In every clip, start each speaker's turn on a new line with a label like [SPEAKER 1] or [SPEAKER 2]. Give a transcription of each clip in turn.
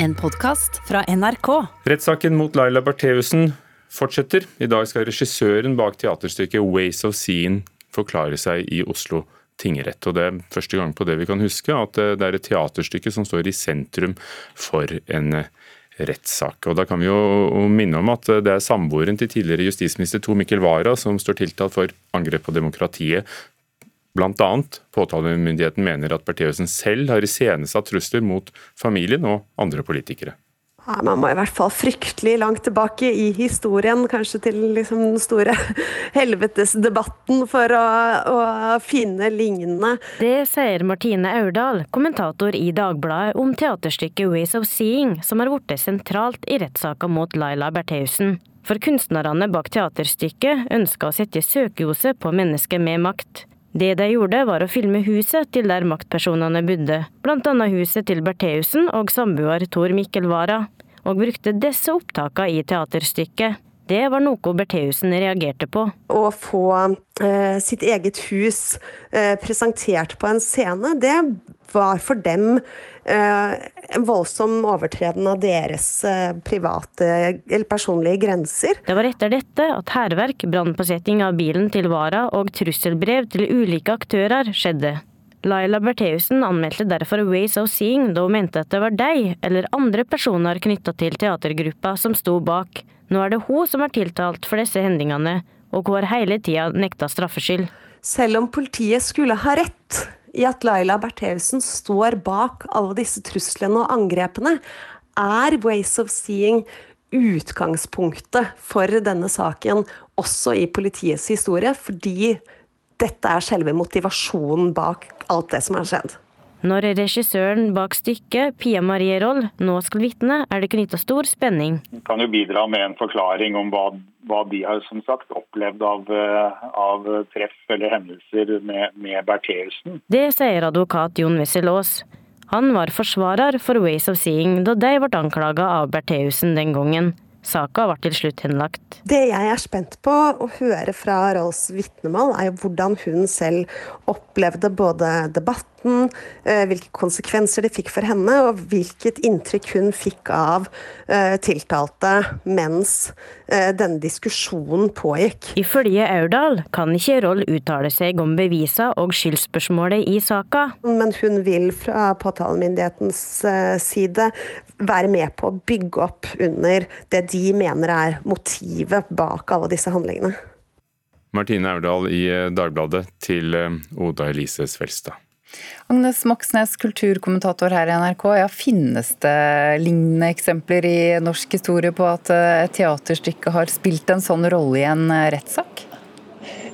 [SPEAKER 1] En podkast fra NRK.
[SPEAKER 2] Rettssaken mot Laila Bertheussen fortsetter. I dag skal regissøren bak teaterstykket 'Ways of Seeing' forklare seg i Oslo tingrett. Og Det er første gang på det vi kan huske at det er et teaterstykke som står i sentrum for en rettssak. Og Da kan vi jo minne om at det er samboeren til tidligere justisminister Tor Mikkel Wara som står tiltalt for angrep på demokratiet. Blant annet påtalemyndigheten mener at Bertheussen selv har iscenesatt trusler mot familien og andre politikere.
[SPEAKER 3] Man må i hvert fall fryktelig langt tilbake i historien, kanskje til liksom den store helvetesdebatten, for å, å, finne lignende.
[SPEAKER 4] Det sier Martine Aurdal, kommentator i Dagbladet om teaterstykket 'Ways of Seeing', som har blitt sentralt i rettssaka mot Laila Bertheussen. For kunstnerne bak teaterstykket ønska å sette søkelyset på mennesker med makt. Det de gjorde, var å filme huset til der maktpersonene bodde, annet huset til Bertheussen og samboer Tor Mikkel Wara og brukte disse opptakene i teaterstykket. Det var noe Bertheussen reagerte på.
[SPEAKER 3] Å få eh, sitt eget hus eh, presentert på en scene, det var for dem eh, en voldsom overtreden av deres eh, private eller personlige grenser.
[SPEAKER 4] Det var etter dette at hærverk, brannpåsetting av bilen til Vara og trusselbrev til ulike aktører skjedde. Laila Bertheussen anmeldte derfor Ways of Seeing da hun mente at det var deg eller andre personer knytta til teatergruppa som sto bak. Nå er det hun som er tiltalt for disse hendelsene, og hun har hele tida nekta straffskyld.
[SPEAKER 3] Selv om politiet skulle ha rett i at Laila Bertheussen står bak alle disse truslene og angrepene, er Ways of Seeing utgangspunktet for denne saken, også i politiets historie, fordi dette er selve motivasjonen bak alt det som har skjedd.
[SPEAKER 4] Når regissøren bak stykket, Pia Marie Roll, nå skal vitne, er det knytta stor spenning.
[SPEAKER 5] Kan jo bidra med en forklaring om hva, hva de har som sagt opplevd av, eh, av treff eller hendelser med, med Bertheussen.
[SPEAKER 4] Det sier advokat Jon Wessel Aas. Han var forsvarer for Ways of Seeing da de ble anklaga av Bertheussen den gangen. Saka ble til slutt henlagt.
[SPEAKER 3] Det jeg er spent på å høre fra Rolls vitnemål, er jo hvordan hun selv opplevde både debatten, eh, hvilke konsekvenser det fikk for henne, og hvilket inntrykk hun fikk av eh, tiltalte mens eh, denne diskusjonen pågikk.
[SPEAKER 4] Ifølge Aurdal kan ikke Roll uttale seg om bevisa og skyldspørsmålet i saka.
[SPEAKER 3] Men hun vil fra påtalemyndighetens side være med på å bygge opp under det de mener er motivet bak alle disse handlingene.
[SPEAKER 2] Martine Aurdal i Dagbladet til Oda Elise Svelstad.
[SPEAKER 6] Agnes Moxnes, kulturkommentator her i NRK. Ja, finnes det lignende eksempler i norsk historie på at et teaterstykke har spilt en sånn rolle i en rettssak?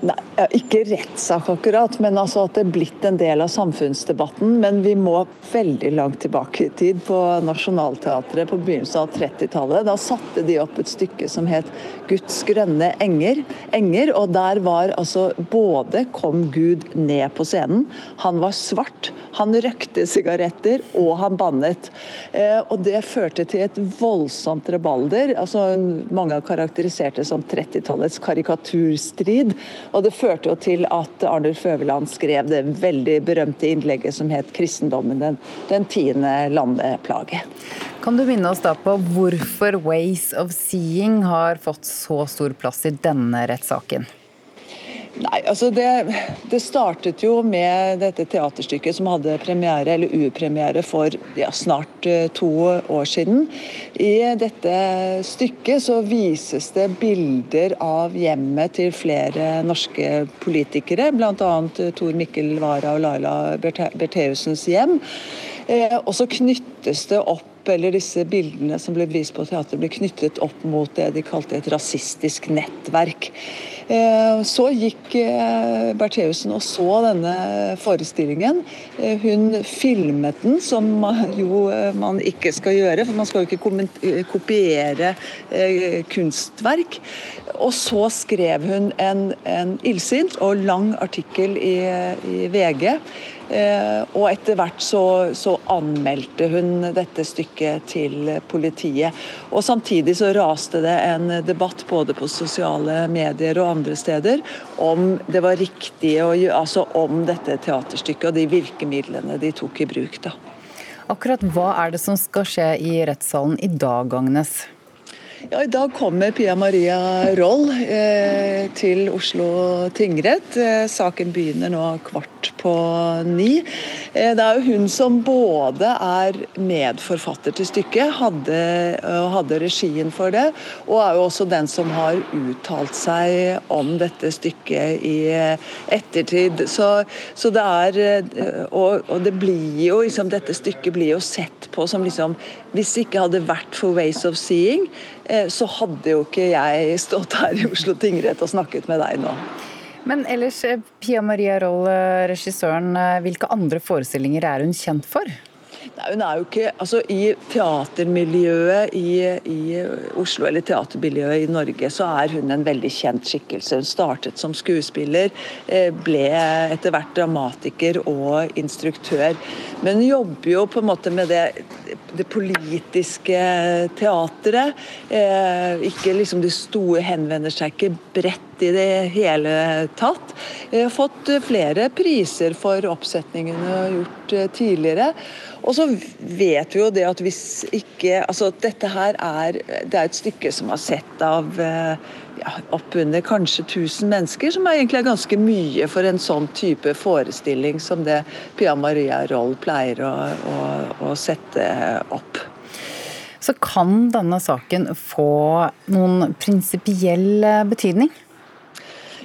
[SPEAKER 7] Nei, Ikke rettssak akkurat, men altså at det er blitt en del av samfunnsdebatten. Men vi må veldig langt tilbake i tid, på Nationaltheatret på begynnelsen av 30-tallet. Da satte de opp et stykke som het 'Guds grønne enger'. enger, Og der var altså både kom Gud ned på scenen, han var svart, han røkte sigaretter og han bannet. Eh, og det førte til et voldsomt rebalder. altså Mange har karakterisert det som 30-tallets karikaturstrid. Og det førte jo til at Arnulf Øverland skrev det veldig berømte innlegget som het 'Kristendommen den, den tiende landeplage'.
[SPEAKER 6] Kan du minne oss da på hvorfor Ways of Seeing har fått så stor plass i denne rettssaken?
[SPEAKER 7] Nei, altså det, det, startet jo med dette teaterstykket som hadde premiere, eller urpremiere for ja, snart uh, to år siden. I dette stykket så vises det bilder av hjemmet til flere norske politikere, bl.a. Uh, Tor Mikkel Wara og Laila Bertheussens hjem. Eh, og så knyttes det opp eller disse bildene som ble vist på teatret, ble knyttet opp mot det de kalte et rasistisk nettverk. Eh, så gikk eh, Bertheussen og så denne forestillingen. Eh, hun filmet den, som jo man ikke skal gjøre, for man skal jo ikke kopiere kunstverk. Og så skrev hun en, en illsint og lang artikkel i, i VG og etter hvert så, så, anmeldte hun dette stykket til politiet. Og samtidig så raste det en debatt både på sosiale medier og andre steder om det var riktig å gjøre, altså om dette teaterstykket og de virkemidlene de tok i bruk. da.
[SPEAKER 6] Akkurat hva er det som skal skje i rettssalen i dag, Agnes?
[SPEAKER 7] Ja, I dag kommer Pia Maria Roll eh, til Oslo tingrett. Eh, saken begynner nå kvart på ni. Eh, det er jo hun som både er medforfatter til stykket, hadde, hadde, regien for det, og er jo også den som har uttalt seg om dette stykket i ettertid. Så, så det er eh, og, og, det blir jo liksom, Dette stykket blir jo sett på som liksom Hvis det ikke hadde vært for Ways of Seeing, Eh, så hadde jo ikke jeg stått her i Oslo tingrett og snakket med deg nå.
[SPEAKER 6] Men ellers, eh, Pia Maria Roll, eh, regissøren, hvilke andre forestillinger er hun kjent for?
[SPEAKER 7] Nei, hun er jo ikke, altså I teatermiljøet i, i, Oslo, eller teatermiljøet i Norge, så er hun en veldig kjent skikkelse. Hun startet som skuespiller, ble etter hvert dramatiker og instruktør. Men hun jobber jo på en måte med det det politiske teatret. Eh, ikke liksom det store henvender seg ikke bredt i det hele tatt. Har fått flere priser for oppsetningene gjort eh, tidligere. Og så vet vi jo det at hvis ikke Altså dette her er Det er et stykke som har sett av eh, ja, oppunder kanskje 1000 mennesker, som er egentlig er ganske mye for en sånn type forestilling som det Pia Maria Roll pleier å, å, å sette opp.
[SPEAKER 6] Så kan denne saken få noen prinsipiell betydning?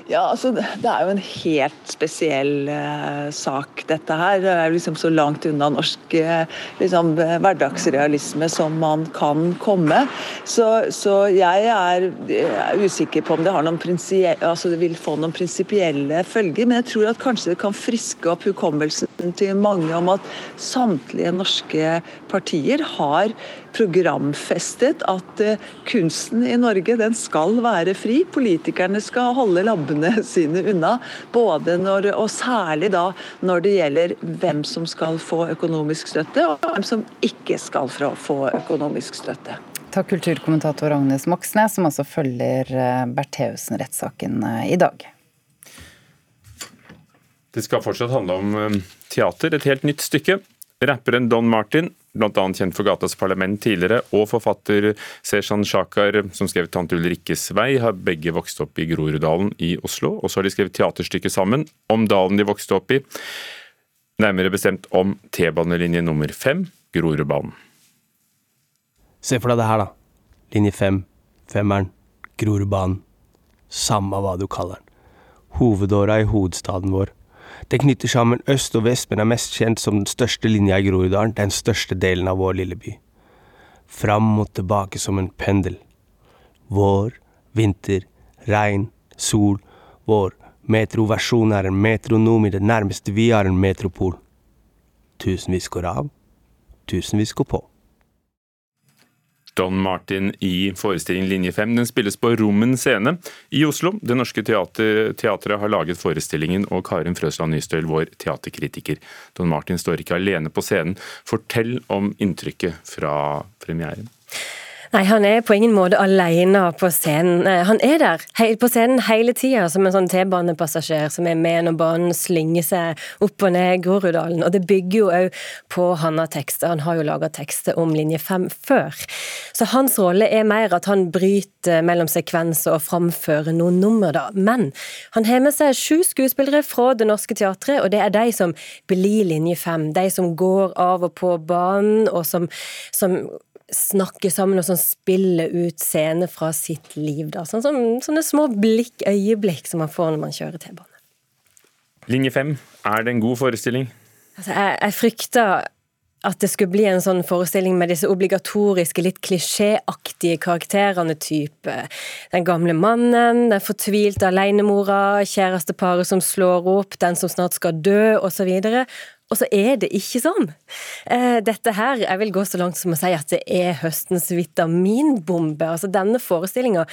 [SPEAKER 7] Ja, altså Det er jo en helt spesiell uh, sak, dette her. Det er liksom så langt unna norsk uh, liksom, hverdagsrealisme som man kan komme. Så, så jeg er, er, usikker på om det, altså det vil få noen prinsipielle følger. Men jeg tror at kanskje det kan friske opp hukommelsen til mange om at samtlige norske partier har programfestet at uh, kunsten i Norge den skal være fri. Politikerne skal holde labbene sine unna. Både når, og særlig da når det gjelder hvem som skal få økonomisk støtte, og hvem som ikke skal få økonomisk støtte.
[SPEAKER 6] Takk kulturkommentator Agnes Moxnes, som altså følger eh, Bertheussen-rettssaken eh, i dag.
[SPEAKER 2] Det skal fortsatt handle om teater, et helt nytt stykke. Rapperen Don Martin bl.a. kjent for Gatas Parlament tidligere, og forfatter Seshan Shakar, som skrev 'Tante Ulrikkes vei', har begge vokst opp i Groruddalen i Oslo. Og så har de skrevet teaterstykke sammen om dalen de vokste opp i, nærmere bestemt om T-banelinje nummer fem, Grorudbanen.
[SPEAKER 8] Se for deg det her, da. Linje fem, femmeren, Grorudbanen. Samme hva du kaller den. Hovedåra i hovedstaden vår det knytter sammen øst og vest, men er mest kjent som den største linja i Groruddalen, den største delen av vår lille by. Fram og tilbake som en pendel. Vår, vinter, regn, sol. Vår metroversjon er en metronom i det nærmeste vi har en metropol. Tusenvis går av, tusenvis går på.
[SPEAKER 2] Don Martin i forestillingen Linje 5. Den spilles på Rommen scene i Oslo. Det Norske teater, Teatret har laget forestillingen, og Karin Frøsland Nystøl, vår teaterkritiker. Don Martin står ikke alene på scenen. Fortell om inntrykket fra premieren.
[SPEAKER 9] Nei, han er på ingen måte alene på scenen. Han er der på scenen hele tida som en sånn T-banepassasjer som er med når banen slynger seg opp og ned Groruddalen. Og det bygger jo òg på han har tekster. Han har jo laga tekster om linje fem før. Så hans rolle er mer at han bryter mellom sekvenser og framfører noen nummer, da. Men han har med seg sju skuespillere fra Det Norske Teatret, og det er de som blir linje fem. De som går av og på banen, og som, som snakke sammen og sånn spille ut scener fra sitt liv. da, sånn som, Sånne små blikk, øyeblikk som man får når man kjører T-bane.
[SPEAKER 2] Linje fem, er det en god forestilling?
[SPEAKER 9] Altså, jeg, jeg frykter at det skulle bli en sånn forestilling med disse obligatoriske, litt klisjéaktige karakterene type den gamle mannen, den fortvilte alenemora, kjæresteparet som slår opp, den som snart skal dø, osv. Og så er det ikke sånn. Eh, dette her, jeg vil gå så langt som å si at det er høstens vitaminbombe. Altså Denne forestillinga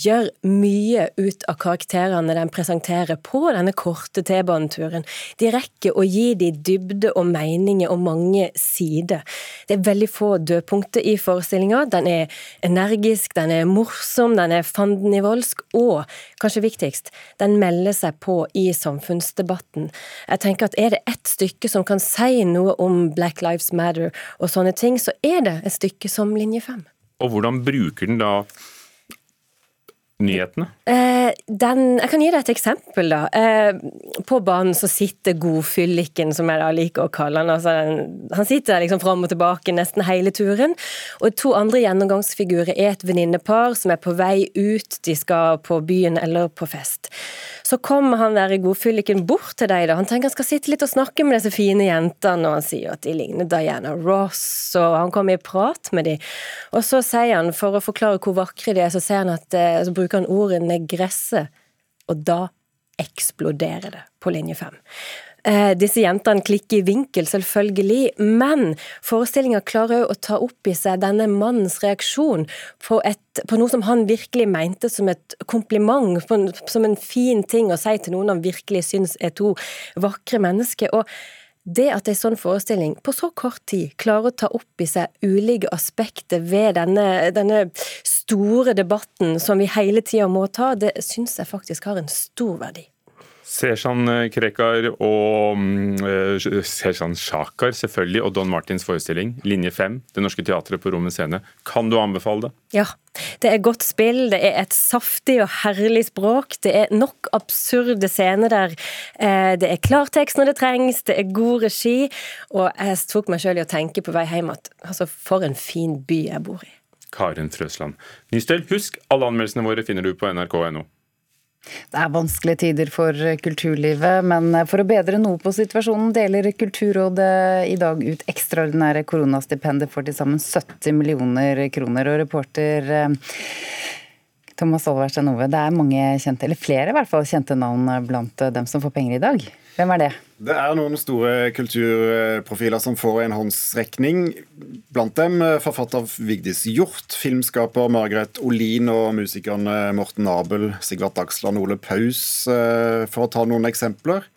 [SPEAKER 9] gjør mye ut av karakterene den presenterer på denne korte T-baneturen. De rekker å gi de dybde og meninger og mange sider. Det er veldig få dødpunkter i forestillinga. Den er energisk, den er morsom, den er fandenivoldsk, og kanskje viktigst, den melder seg på i samfunnsdebatten. Jeg tenker at er det ett stykke som som kan si noe om Black Lives Matter og sånne ting, så er det et stykke som Linje 5.
[SPEAKER 2] Og hvordan bruker den da nyhetene?
[SPEAKER 9] Eh, den, jeg kan gi deg et eksempel. da. Eh, på banen så sitter godfylliken, som jeg da liker å kalle han. Altså, han sitter der liksom fram og tilbake nesten hele turen. Og to andre gjennomgangsfigurer er et venninnepar som er på vei ut. De skal på byen eller på fest. Så kommer han der i godfylliken bort til deg. da. Han tenker han skal sitte litt og snakke med disse fine jentene, og han sier at de ligner Diana Ross, og han kommer i prat med dem. Og så sier han, for å forklare hvor vakre de er, så, sier han at, eh, så bruker han ordet negresse, og da eksploderer det på linje fem. Eh, disse jentene klikker i vinkel, selvfølgelig, men forestillinga klarer òg å ta opp i seg denne mannens reaksjon på, et, på, noe som han virkelig mente som et kompliment, på, som en fin ting å si til noen han virkelig syns er to vakre mennesker. og det at en sånn forestilling på så kort tid klarer å ta opp i seg ulike aspekter ved denne, denne store debatten som vi hele tida må ta, det syns jeg faktisk har en stor verdi.
[SPEAKER 2] Seshan Krekar og uh, Seshan Shakar selvfølgelig, og Don Martins forestilling, Linje 5, Det Norske Teatret på Rommet Scene. Kan du anbefale det?
[SPEAKER 9] Ja. Det er godt spill, det er et saftig og herlig språk, det er nok absurde scener der. Eh, det er klartekst når det trengs, det er god regi, og jeg tok meg sjøl i å tenke på vei hjem at altså, for en fin by jeg bor i.
[SPEAKER 2] Karen Frøsland. Nystøl, husk alle anmeldelsene våre finner du på nrk.no.
[SPEAKER 6] Det er vanskelige tider for kulturlivet, men for å bedre noe på situasjonen deler Kulturrådet i dag ut ekstraordinære koronastipender for til sammen 70 millioner kroner. Og reporter eh, Thomas Olversen Ove, det er mange kjente, eller flere i hvert fall, kjente navn blant dem som får penger i dag. Hvem er det?
[SPEAKER 10] Det er noen store kulturprofiler som får en håndsrekning. Blant dem eh, forfatter Vigdis Hjort, filmskaper Margaret Olin og musikerne Morten Abel, Sigvart Dagsland, Ole Paus, eh, for å ta noen eksempler.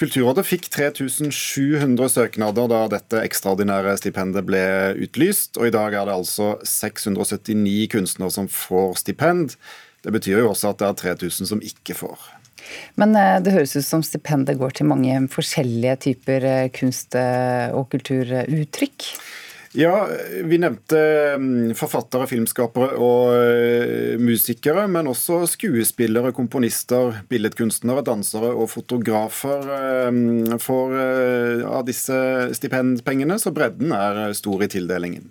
[SPEAKER 10] Kulturrådet fikk 3700 søknader da dette ekstraordinære stipendet ble utlyst, og i dag er det altså 679 kunstnere som får stipend. Det betyr jo også at det er 3000 som ikke får.
[SPEAKER 6] Men eh, det høres ut som stipendet går til mange forskjellige typer eh, kunst- eh, og kulturuttrykk?
[SPEAKER 10] Ja, vi nevnte mm, forfattere, filmskapere og musikere, men også skuespillere, komponister, billedkunstnere, dansere og fotografer får av disse stipendpengene, så bredden er stor i tildelingen.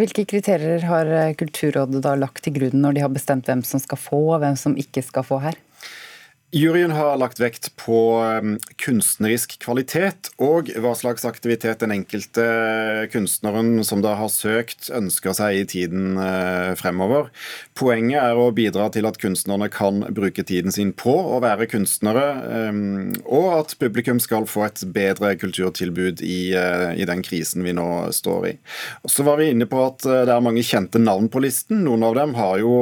[SPEAKER 6] Hvilke kriterier har Kulturrådet da lagt til grunn når de har bestemt hvem som skal få, og hvem som ikke skal få her?
[SPEAKER 10] Juryen har lagt vekt på um, kunstnerisk kvalitet og hva slags aktivitet den enkelte kunstneren som da har søkt, ønsker seg i tiden uh, fremover. Poenget er å bidra til at kunstnerne kan bruke tiden sin på å være kunstnere, um, og at publikum skal få et bedre kulturtilbud i, uh, i den krisen vi nå står i. Så var vi inne på at uh, det er mange kjente navn på listen. Noen av dem har jo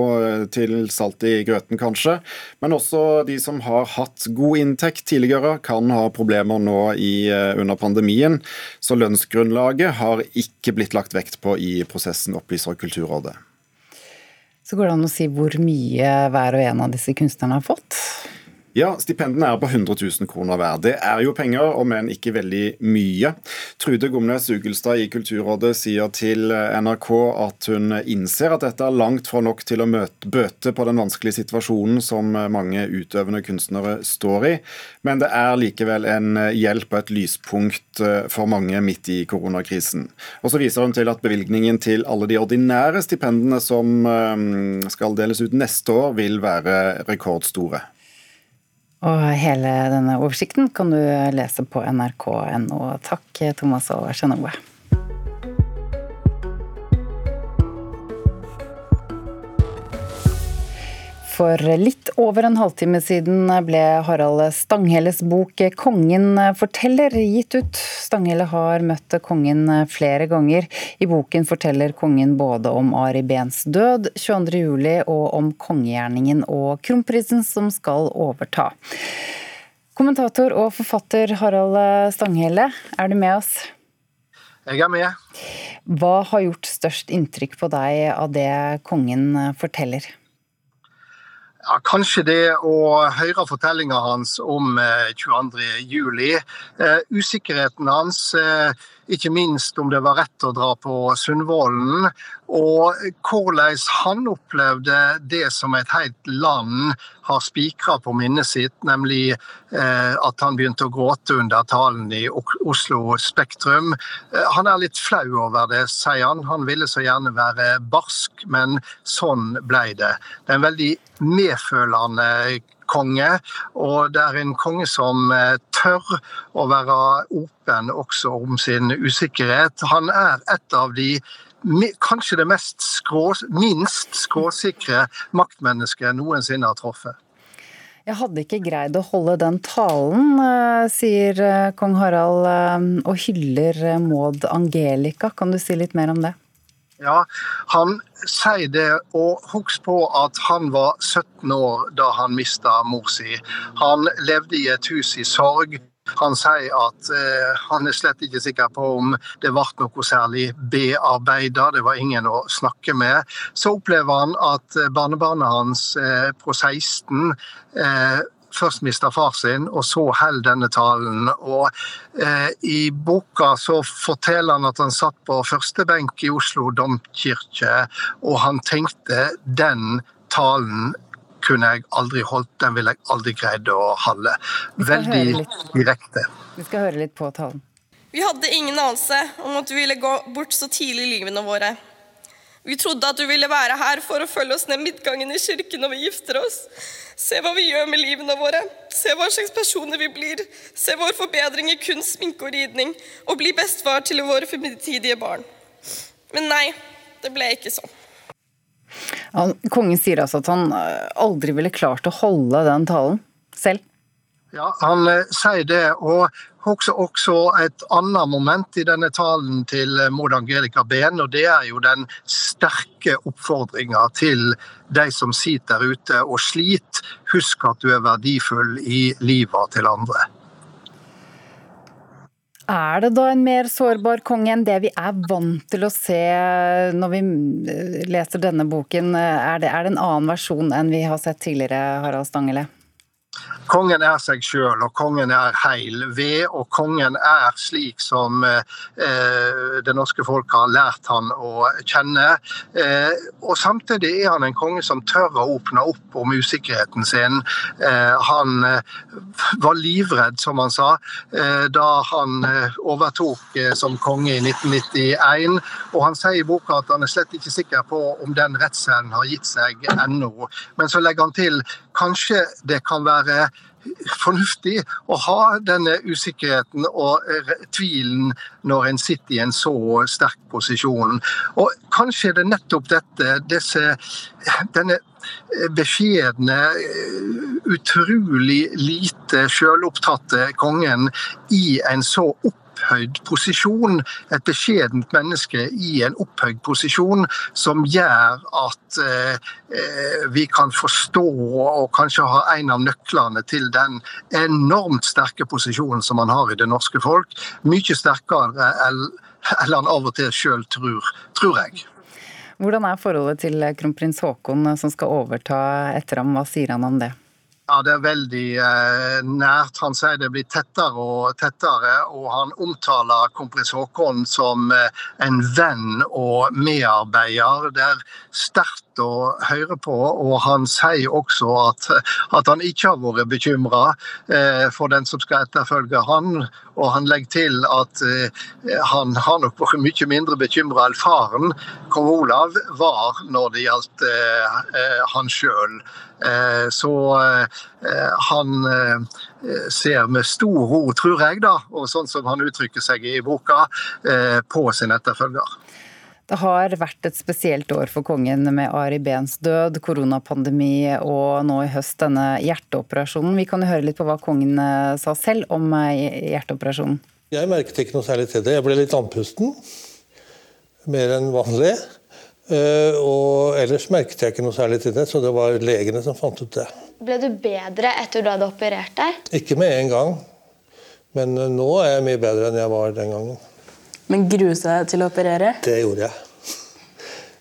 [SPEAKER 10] til salt i grøten, kanskje, men også de som som har hatt god inntekt tidligere, kan ha problemer nå i, eh, under pandemien. Så lønnsgrunnlaget har ikke blitt lagt vekt på i prosessen, opplyser Kulturrådet.
[SPEAKER 6] Så går det an å si hvor mye hver og en av disse kunstnerne har fått?
[SPEAKER 10] Ja, stipendene er på 100 000 kroner hver. Det er jo penger, om enn ikke veldig mye. Trude Gomnes Ugelstad i Kulturrådet sier til NRK at hun innser at dette er langt fra nok til å møte, bøte på den vanskelige situasjonen som mange utøvende kunstnere står i, men det er likevel en hjelp og et lyspunkt for mange midt i koronakrisen. Og så viser hun til at bevilgningen til alle de ordinære stipendene som eh, skal deles ut neste år, vil være rekordstore.
[SPEAKER 6] Og hele denne oversikten kan du lese på nrk.no. Takk, Thomas og Skjenoe. For litt over en halvtime siden ble Harald Stanghelles bok 'Kongen forteller' gitt ut. Stanghelle har møtt kongen flere ganger. I boken forteller kongen både om Ari Behns død 22.07. og om kongegjerningen og kronprisen som skal overta. Kommentator og forfatter Harald Stanghelle, er du med oss?
[SPEAKER 11] Jeg er med.
[SPEAKER 6] Hva har gjort størst inntrykk på deg av det kongen forteller?
[SPEAKER 11] Ja, kanskje det å høre fortellinga hans om 22.07. Eh, eh, usikkerheten hans, eh, ikke minst om det var rett å dra på Sundvolden, og hvordan han opplevde det som et helt land har spikra på minnet sitt, nemlig eh, at han begynte å gråte under talen i Oslo Spektrum. Eh, han er litt flau over det, sier han. Han ville så gjerne være barsk, men sånn ble det. Det er en veldig medfølende konge, og det er en konge som eh, tør å være åpen også om sin usikkerhet. Han er et av de kanskje det skrå, minst skråsikre maktmennesket noensinne har truffet.
[SPEAKER 6] Jeg hadde ikke greid å holde den talen, eh, sier eh, kong Harald, eh, og hyller Maud Angelica. Kan du si litt mer om det?
[SPEAKER 11] Ja, Han sier det, og husk på at han var 17 år da han mista mor si. Han levde i et hus i sorg. Han sier at eh, han er slett ikke sikker på om det ble noe særlig bearbeida, det var ingen å snakke med. Så opplever han at eh, barnebarnet hans eh, på 16 eh, først mista far sin, og så holder denne talen. Og eh, I boka så forteller han at han satt på første benk i Oslo domkirke, og han tenkte den talen kunne jeg aldri holdt, den ville jeg aldri greid å holde. Veldig direkte.
[SPEAKER 6] Vi skal høre litt på talen.
[SPEAKER 12] Vi hadde ingen anelse om at du ville gå bort så tidlig i livene våre. Vi trodde at du ville være her for å følge oss ned midtgangen i kirken når vi gifter oss. Se hva vi gjør med livene våre. Se hva slags personer vi blir. Se vår forbedring i kunst, sminke og ridning. Og bli bestefar til våre fremtidige barn. Men nei, det ble ikke sånn.
[SPEAKER 6] Han, kongen sier altså at han eh, aldri ville klart å holde den talen selv.
[SPEAKER 11] Ja, Han eh, sier det. og også, også et annet moment i denne talen til mod Maud Angelica Behn, og det er jo den sterke oppfordringa til de som sitter der ute og sliter. Husk at du er verdifull i livet til andre.
[SPEAKER 6] Er det da en mer sårbar konge enn det vi er vant til å se når vi leser denne boken? Er det, er det en annen versjon enn vi har sett tidligere, Harald Stangele?
[SPEAKER 11] Kongen er seg sjøl, og kongen er heil ved, og kongen er slik som eh, det norske folk har lært han å kjenne. Eh, og Samtidig er han en konge som tør å åpne opp om usikkerheten sin. Eh, han eh, var livredd, som han sa, eh, da han eh, overtok som konge i 1991. Og han sier i boka at han er slett ikke sikker på om den redselen har gitt seg ennå. Men så legger han til kanskje det kan være fornuftig å ha denne usikkerheten og tvilen når en sitter i en så sterk posisjon. Og kanskje er det nettopp dette, disse, denne beskjedne, utrolig lite selvopptatte kongen i en så opp opphøyd posisjon, et beskjedent menneske i en opphøyd posisjon, som gjør at eh, vi kan forstå og kanskje ha en av nøklene til den enormt sterke posisjonen som han har i det norske folk. Mye sterkere enn han av og til sjøl tror, tror jeg.
[SPEAKER 6] Hvordan er forholdet til kronprins Haakon som skal overta etter ham, hva sier han om det?
[SPEAKER 11] Ja, Det er veldig eh, nært. Han sier det blir tettere og tettere. Og han omtaler kronprins Haakon som eh, en venn og medarbeider. Det er sterkt å høre på. Og han sier også at, at han ikke har vært bekymra eh, for den som skal etterfølge han. Og han legger til at eh, han har nok vært mye mindre bekymra enn faren, kong Olav, var når det gjaldt eh, eh, han sjøl. Eh, så eh, han ser med stor ro, tror jeg, da, og sånn som han uttrykker seg i boka, på sin etterfølger.
[SPEAKER 6] Det har vært et spesielt år for kongen med Ari Behns død, koronapandemi og nå i høst denne hjerteoperasjonen. Vi kan jo høre litt på hva kongen sa selv om hjerteoperasjonen.
[SPEAKER 13] Jeg merket ikke noe særlig til det. Jeg ble litt andpusten. Mer enn vanlig. Eh, og ellers merket jeg ikke noe særlig til det, så det var legene som fant ut det.
[SPEAKER 14] Ble du bedre etter du hadde operert deg?
[SPEAKER 13] Ikke med en gang. Men eh, nå er jeg mye bedre enn jeg var den gangen.
[SPEAKER 15] Men grue seg til å operere?
[SPEAKER 13] Det gjorde jeg.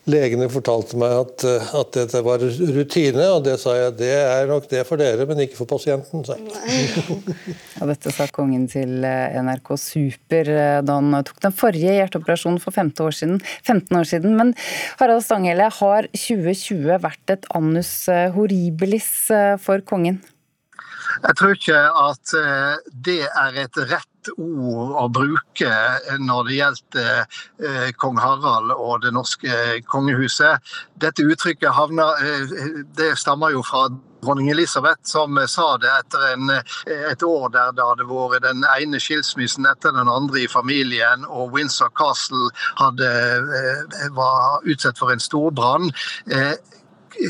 [SPEAKER 13] legene fortalte meg at, eh, at dette var rutine, og det sa jeg det er nok det for dere, men ikke for pasienten. sa
[SPEAKER 6] Ja, dette sa kongen til eh, NRK Super eh, da han tok den forrige hjerteoperasjonen for 15 år siden. 15 år siden. Men Harald Stanghelle, har 2020 vært et annus horribilis for kongen?
[SPEAKER 11] Jeg tror ikke at det er et rett ord å bruke når det gjelder eh, kong Harald og det norske kongehuset. Dette uttrykket havner, eh, det stammer jo fra dronning Elisabeth, som sa det etter en, et år der det hadde vært den ene skilsmissen etter den andre i familien, og Windsor Castle hadde, eh, var utsatt for en storbrann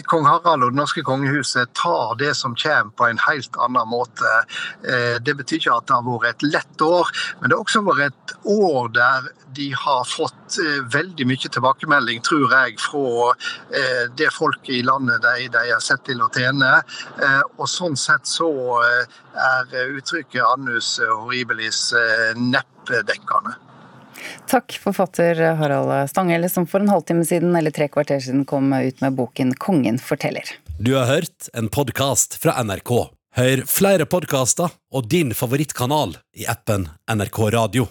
[SPEAKER 11] kong Harald og det norske kongehuset tar det som kommer på en helt annen måte. Eh, det betyr ikke at det har vært et lett år, men det har også vært et år der de har fått eh, veldig mye tilbakemelding, tror jeg, fra eh, det folket i landet de, de er sett til å tjene. Og sånn sett så er uttrykket annus horribilis neppe dekkende.
[SPEAKER 6] Takk, forfatter Harald Stanghelle, som for en halvtime siden eller tre kvarter siden kom ut med boken 'Kongen forteller'.
[SPEAKER 15] Du har hørt en podkast fra NRK. Hør flere podkaster og din favorittkanal i appen NRK Radio.